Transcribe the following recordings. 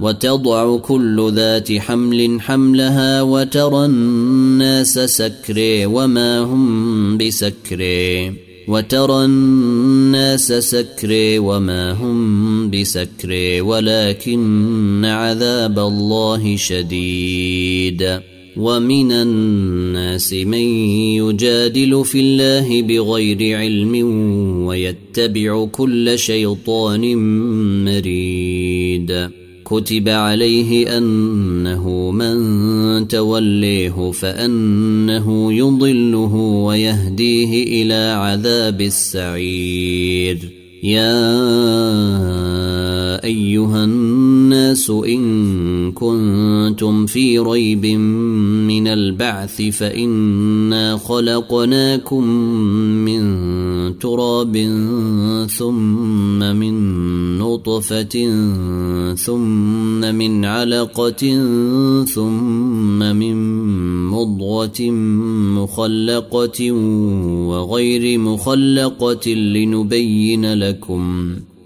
وتضع كل ذات حمل حملها وترى الناس سكري وما هم بسكري. وترى الناس سكري وما هم بسكري. ولكن عذاب الله شديد. ومن الناس من يجادل في الله بغير علم ويتبع كل شيطان مريد. كتب عليه أنه من توليه فأنه يضله ويهديه إلى عذاب السعير. يا أيها الناس إن كنتم في ريب من البعث فإنا خلقناكم من تراب ثم من نطفة ثم من علقة ثم من مضغة مخلقة وغير مخلقة لنبين لكم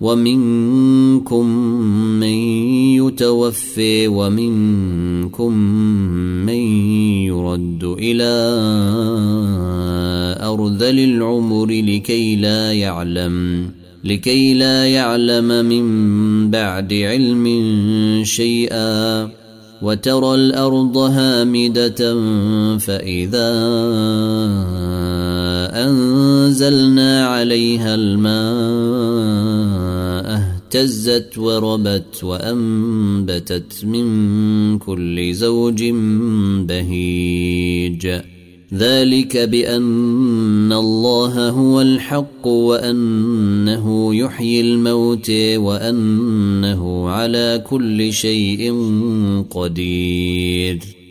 ومنكم من يتوفي ومنكم من يرد إلى أرذل العمر لكي لا يعلم لكي لا يعلم من بعد علم شيئا. وترى الأرض هامدة فإذا أنزلنا عليها الماء اهتزت وربت وأنبتت من كل زوج بهيج. ذلك بأن الله هو الحق وأنه يحيي الموت وأنه على كل شيء قدير.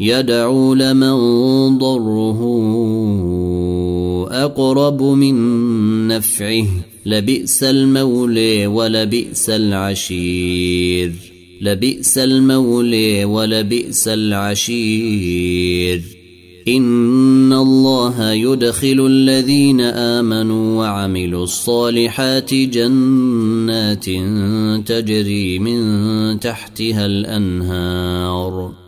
يدعو لمن ضره أقرب من نفعه. لبئس المولى ولبئس العشير. لبئس المولى ولبئس العشير. إن الله يدخل الذين آمنوا وعملوا الصالحات جنات تجري من تحتها الأنهار.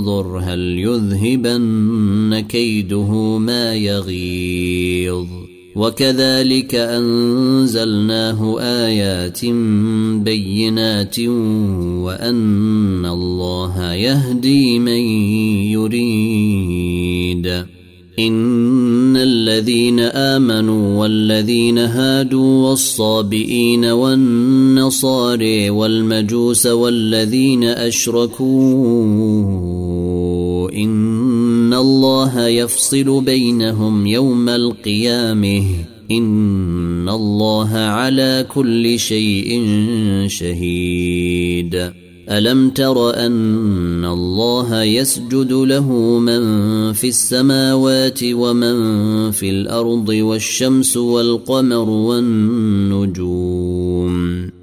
هل يذهبن كيده ما يغيظ وكذلك أنزلناه آيات بينات وأن الله يهدي من يريد إن الذين آمنوا والذين هادوا والصابئين والنصاري والمجوس والذين أشركوا ان الله يفصل بينهم يوم القيامه ان الله على كل شيء شهيد. الم تر ان الله يسجد له من في السماوات ومن في الأرض والشمس والقمر والنجوم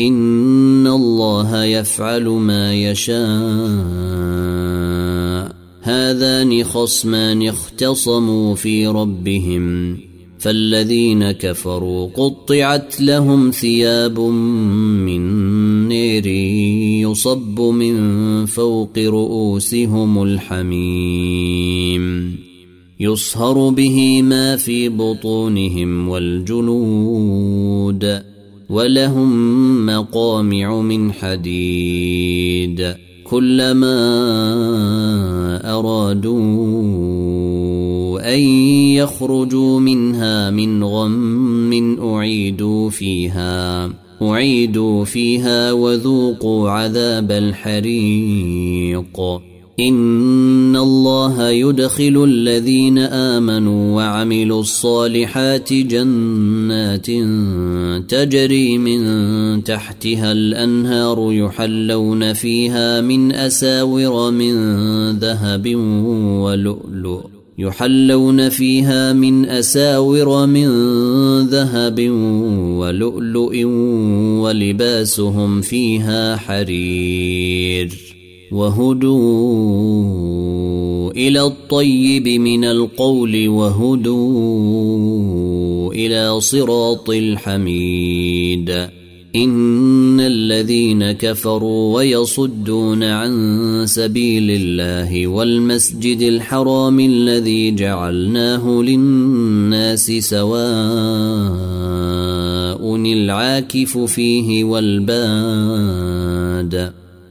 ان الله يفعل ما يشاء. هذان خصمان اختصموا في ربهم. فالذين كفروا قطعت لهم ثياب من نير يصب من فوق رؤوسهم الحميم. يصهر به ما في بطونهم والجلود. ولهم مقامع من حديد كلما ارادوا ان يخرجوا منها من غم اعيدوا فيها اعيدوا فيها وذوقوا عذاب الحريق ان الله يدخل الذين امنوا وعملوا الصالحات جنات تجري من تحتها الانهار يحلون فيها من اساور من ذهب ولؤلؤ يحلون فيها من اساور من ذهب ولؤلؤ ولباسهم فيها حرير وهدوا إلى الطيب من القول وهدوا إلى صراط الحميد. إن الذين كفروا ويصدون عن سبيل الله والمسجد الحرام الذي جعلناه للناس سواء العاكف فيه والباد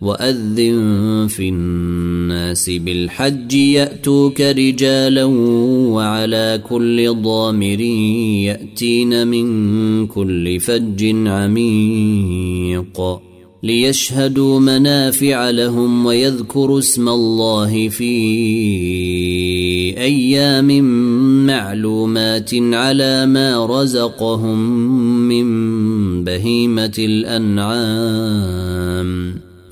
وأذن في الناس بالحج يأتوك رجالا وعلى كل ضامر يأتين من كل فج عميق ليشهدوا منافع لهم ويذكروا اسم الله في أيام معلومات على ما رزقهم من بهيمة الأنعام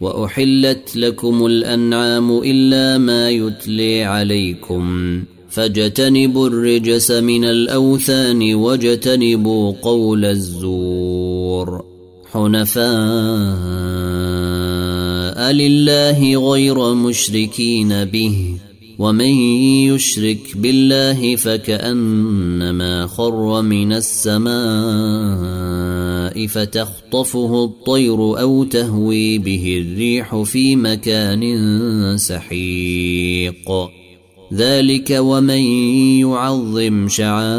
وأحلت لكم الأنعام إلا ما يتلي عليكم فاجتنبوا الرجس من الأوثان واجتنبوا قول الزور حنفاء لله غير مشركين به ومن يشرك بالله فكأنما خر من السماء فتخطفه الطير أو تهوي به الريح في مكان سحيق. ذلك ومن يعظم شعائر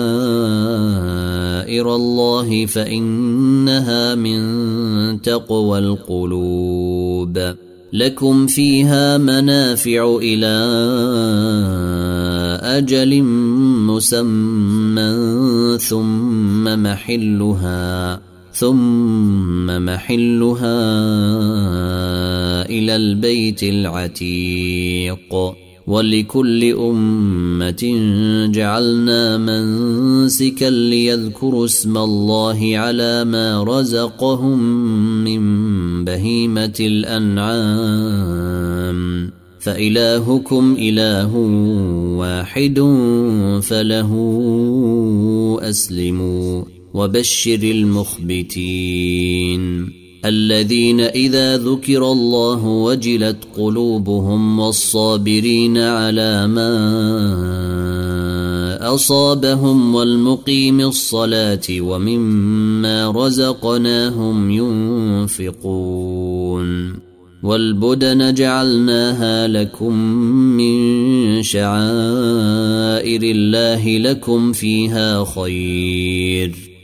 الله فإنها من تقوى القلوب. لكم فيها منافع إلى أجل مسمى ثم محلها. ثم محلها إلى البيت العتيق. ولكل أمة جعلنا منسكا ليذكروا اسم الله على ما رزقهم من بهيمة الأنعام. فإلهكم إله واحد فله أسلموا. وبشر المخبتين الذين إذا ذكر الله وجلت قلوبهم والصابرين على ما أصابهم والمقيم الصلاة ومما رزقناهم ينفقون والبدن جعلناها لكم من شعائر الله لكم فيها خير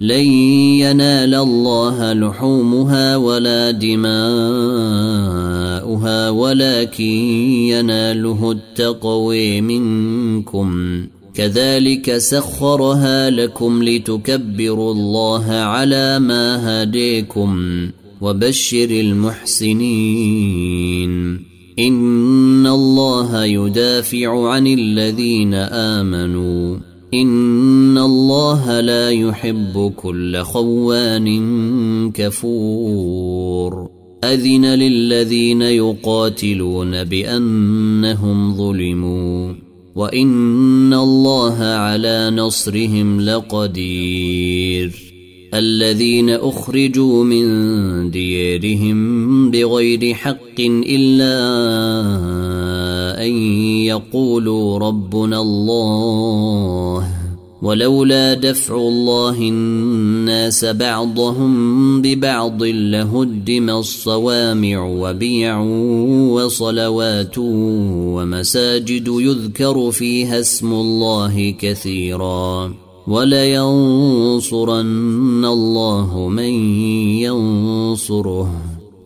لن ينال الله لحومها ولا دماؤها ولكن يناله التقوي منكم. كذلك سخرها لكم لتكبروا الله على ما هديكم وبشر المحسنين. إن الله يدافع عن الذين آمنوا. إن الله لا يحب كل خوان كفور. أذن للذين يقاتلون بأنهم ظلموا. وإن الله على نصرهم لقدير. الذين أخرجوا من ديارهم بغير حق إلا أن يقولوا ربنا الله ولولا دفع الله الناس بعضهم ببعض لهدم الصوامع وبيع وصلوات ومساجد يذكر فيها اسم الله كثيرا ولينصرن الله من ينصره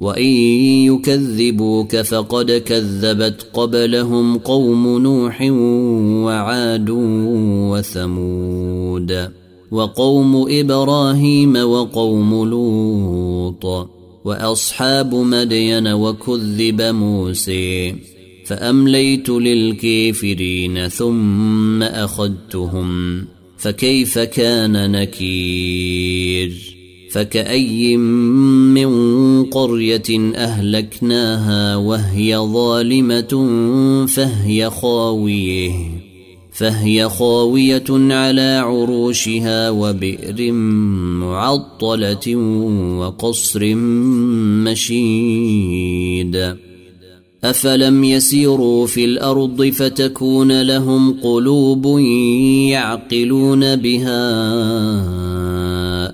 وان يكذبوك فقد كذبت قبلهم قوم نوح وعاد وثمود وقوم إبراهيم وقوم لوط واصحاب مدين وكذب موسى فامليت للكافرين ثم اخذتهم فكيف كان نكير فكأي من قرية أهلكناها وهي ظالمة فهي خاوية فهي خاوية على عروشها وبئر معطلة وقصر مشيد. أفلم يسيروا في الأرض فتكون لهم قلوب يعقلون بها.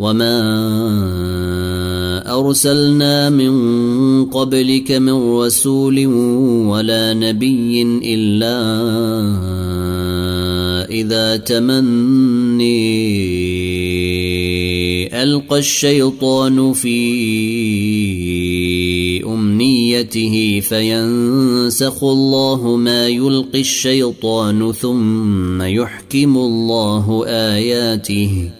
وما ارسلنا من قبلك من رسول ولا نبي الا اذا تمني ألقى الشيطان في أمنيته فينسخ الله ما يلقي الشيطان ثم يحكم الله آياته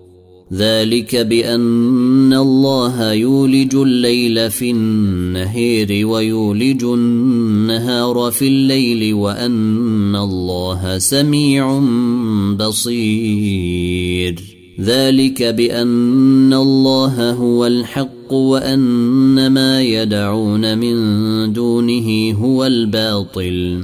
ذلك بأن الله يولج الليل في النهير ويولج النهار في الليل وأن الله سميع بصير. ذلك بأن الله هو الحق وأن ما يدعون من دونه هو الباطل.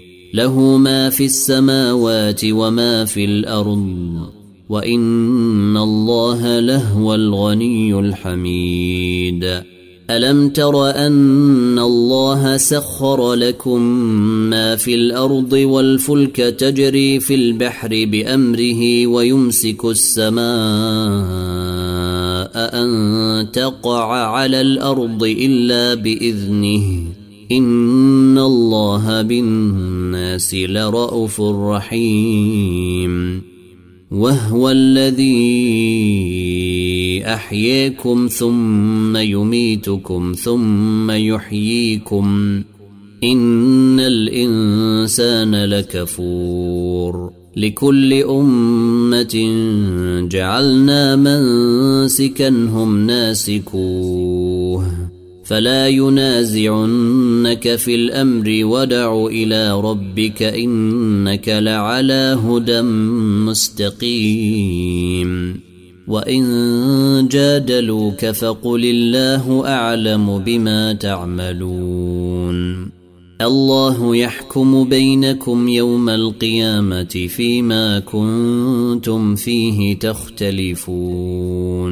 له ما في السماوات وما في الأرض وإن الله لهو الغني الحميد. ألم تر أن الله سخر لكم ما في الأرض والفلك تجري في البحر بأمره ويمسك السماء أن تقع على الأرض إلا بإذنه. إن الله بالناس لرءوف رحيم. وهو الذي أحييكم ثم يميتكم ثم يحييكم إن الإنسان لكفور. لكل أمة جعلنا منسكا هم ناسكوه. فلا ينازعنك في الأمر ودع إلى ربك إنك لعلى هدى مستقيم. وإن جادلوك فقل الله أعلم بما تعملون. الله يحكم بينكم يوم القيامة فيما كنتم فيه تختلفون.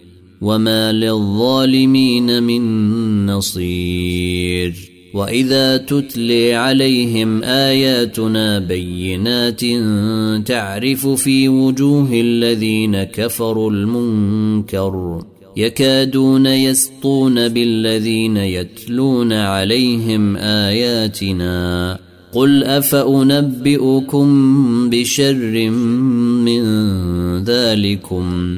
وما للظالمين من نصير واذا تتلي عليهم اياتنا بينات تعرف في وجوه الذين كفروا المنكر يكادون يسطون بالذين يتلون عليهم اياتنا قل افانبئكم بشر من ذلكم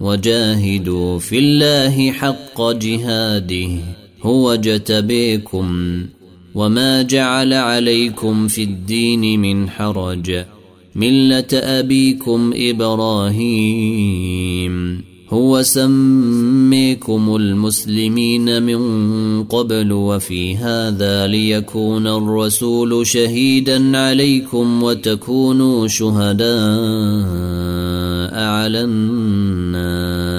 وجاهدوا في الله حق جهاده هو جتبيكم. وما جعل عليكم في الدين من حرج ملة أبيكم إبراهيم. هو سميكم المسلمين من قبل وفي هذا ليكون الرسول شهيدا عليكم وتكونوا شهداء. على الناس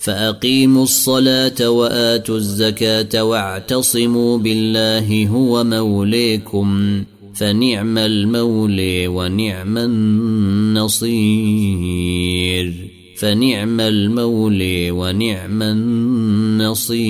فأقيموا الصلاة وآتوا الزكاة واعتصموا بالله هو موليكم فنعم المولي ونعم النصير فنعم المولي ونعم النصير